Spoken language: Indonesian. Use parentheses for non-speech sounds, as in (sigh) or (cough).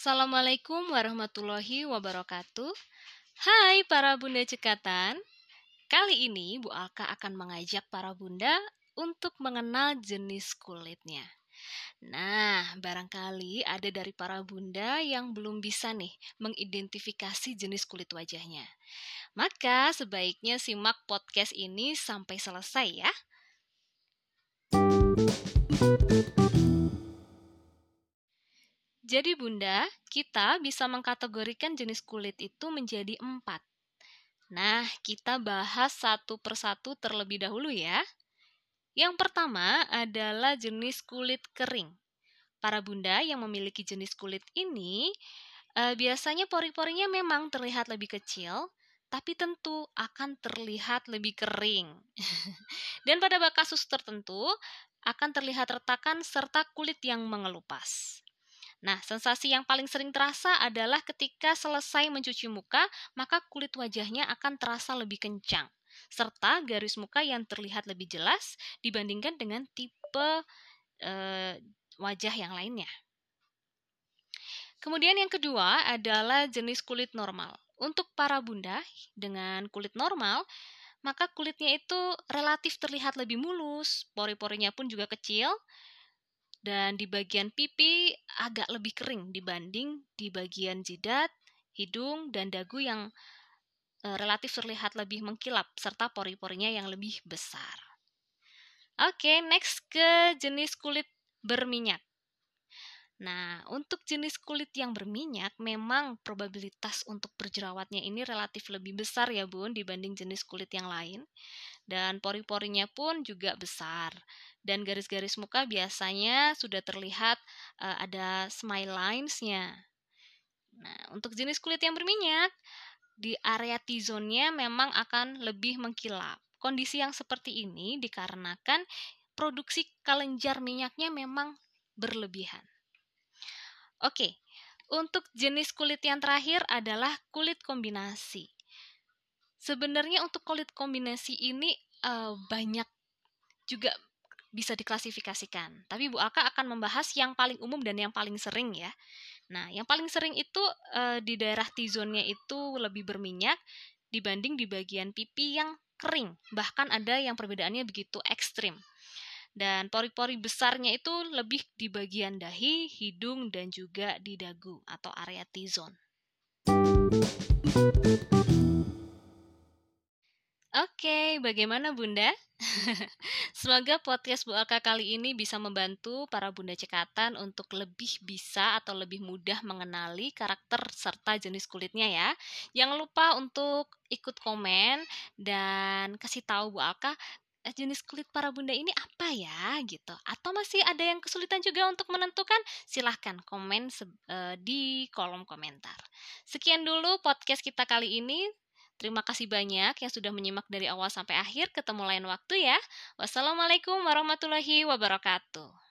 Assalamualaikum warahmatullahi wabarakatuh. Hai para bunda cekatan. Kali ini Bu Alka akan mengajak para bunda untuk mengenal jenis kulitnya. Nah, barangkali ada dari para bunda yang belum bisa nih mengidentifikasi jenis kulit wajahnya. Maka sebaiknya simak podcast ini sampai selesai ya. Jadi bunda, kita bisa mengkategorikan jenis kulit itu menjadi empat. Nah, kita bahas satu persatu terlebih dahulu ya. Yang pertama adalah jenis kulit kering. Para bunda yang memiliki jenis kulit ini, eh, biasanya pori-porinya memang terlihat lebih kecil, tapi tentu akan terlihat lebih kering. (laughs) Dan pada kasus tertentu, akan terlihat retakan serta kulit yang mengelupas. Nah, sensasi yang paling sering terasa adalah ketika selesai mencuci muka, maka kulit wajahnya akan terasa lebih kencang, serta garis muka yang terlihat lebih jelas dibandingkan dengan tipe eh, wajah yang lainnya. Kemudian yang kedua adalah jenis kulit normal. Untuk para bunda dengan kulit normal, maka kulitnya itu relatif terlihat lebih mulus, pori-porinya pun juga kecil, dan di bagian pipi agak lebih kering dibanding di bagian jidat, hidung, dan dagu yang e, relatif terlihat lebih mengkilap serta pori-porinya yang lebih besar. Oke, next ke jenis kulit berminyak. Nah, untuk jenis kulit yang berminyak, memang probabilitas untuk berjerawatnya ini relatif lebih besar ya bun dibanding jenis kulit yang lain. Dan pori-porinya pun juga besar dan garis-garis muka biasanya sudah terlihat uh, ada smile lines-nya. Nah, untuk jenis kulit yang berminyak, di area T-zone-nya memang akan lebih mengkilap. Kondisi yang seperti ini dikarenakan produksi kelenjar minyaknya memang berlebihan. Oke, untuk jenis kulit yang terakhir adalah kulit kombinasi. Sebenarnya untuk kulit kombinasi ini uh, banyak juga bisa diklasifikasikan. Tapi Bu Aka akan membahas yang paling umum dan yang paling sering ya. Nah, yang paling sering itu e, di daerah T-zone-nya itu lebih berminyak dibanding di bagian pipi yang kering. Bahkan ada yang perbedaannya begitu ekstrim. Dan pori-pori besarnya itu lebih di bagian dahi, hidung, dan juga di dagu atau area T-zone. Oke, bagaimana Bunda? (laughs) Semoga podcast Bu Alka kali ini bisa membantu para Bunda Cekatan untuk lebih bisa atau lebih mudah mengenali karakter serta jenis kulitnya ya. Jangan lupa untuk ikut komen dan kasih tahu Bu Alka jenis kulit para bunda ini apa ya gitu atau masih ada yang kesulitan juga untuk menentukan silahkan komen uh, di kolom komentar sekian dulu podcast kita kali ini Terima kasih banyak yang sudah menyimak dari awal sampai akhir. Ketemu lain waktu ya. Wassalamualaikum warahmatullahi wabarakatuh.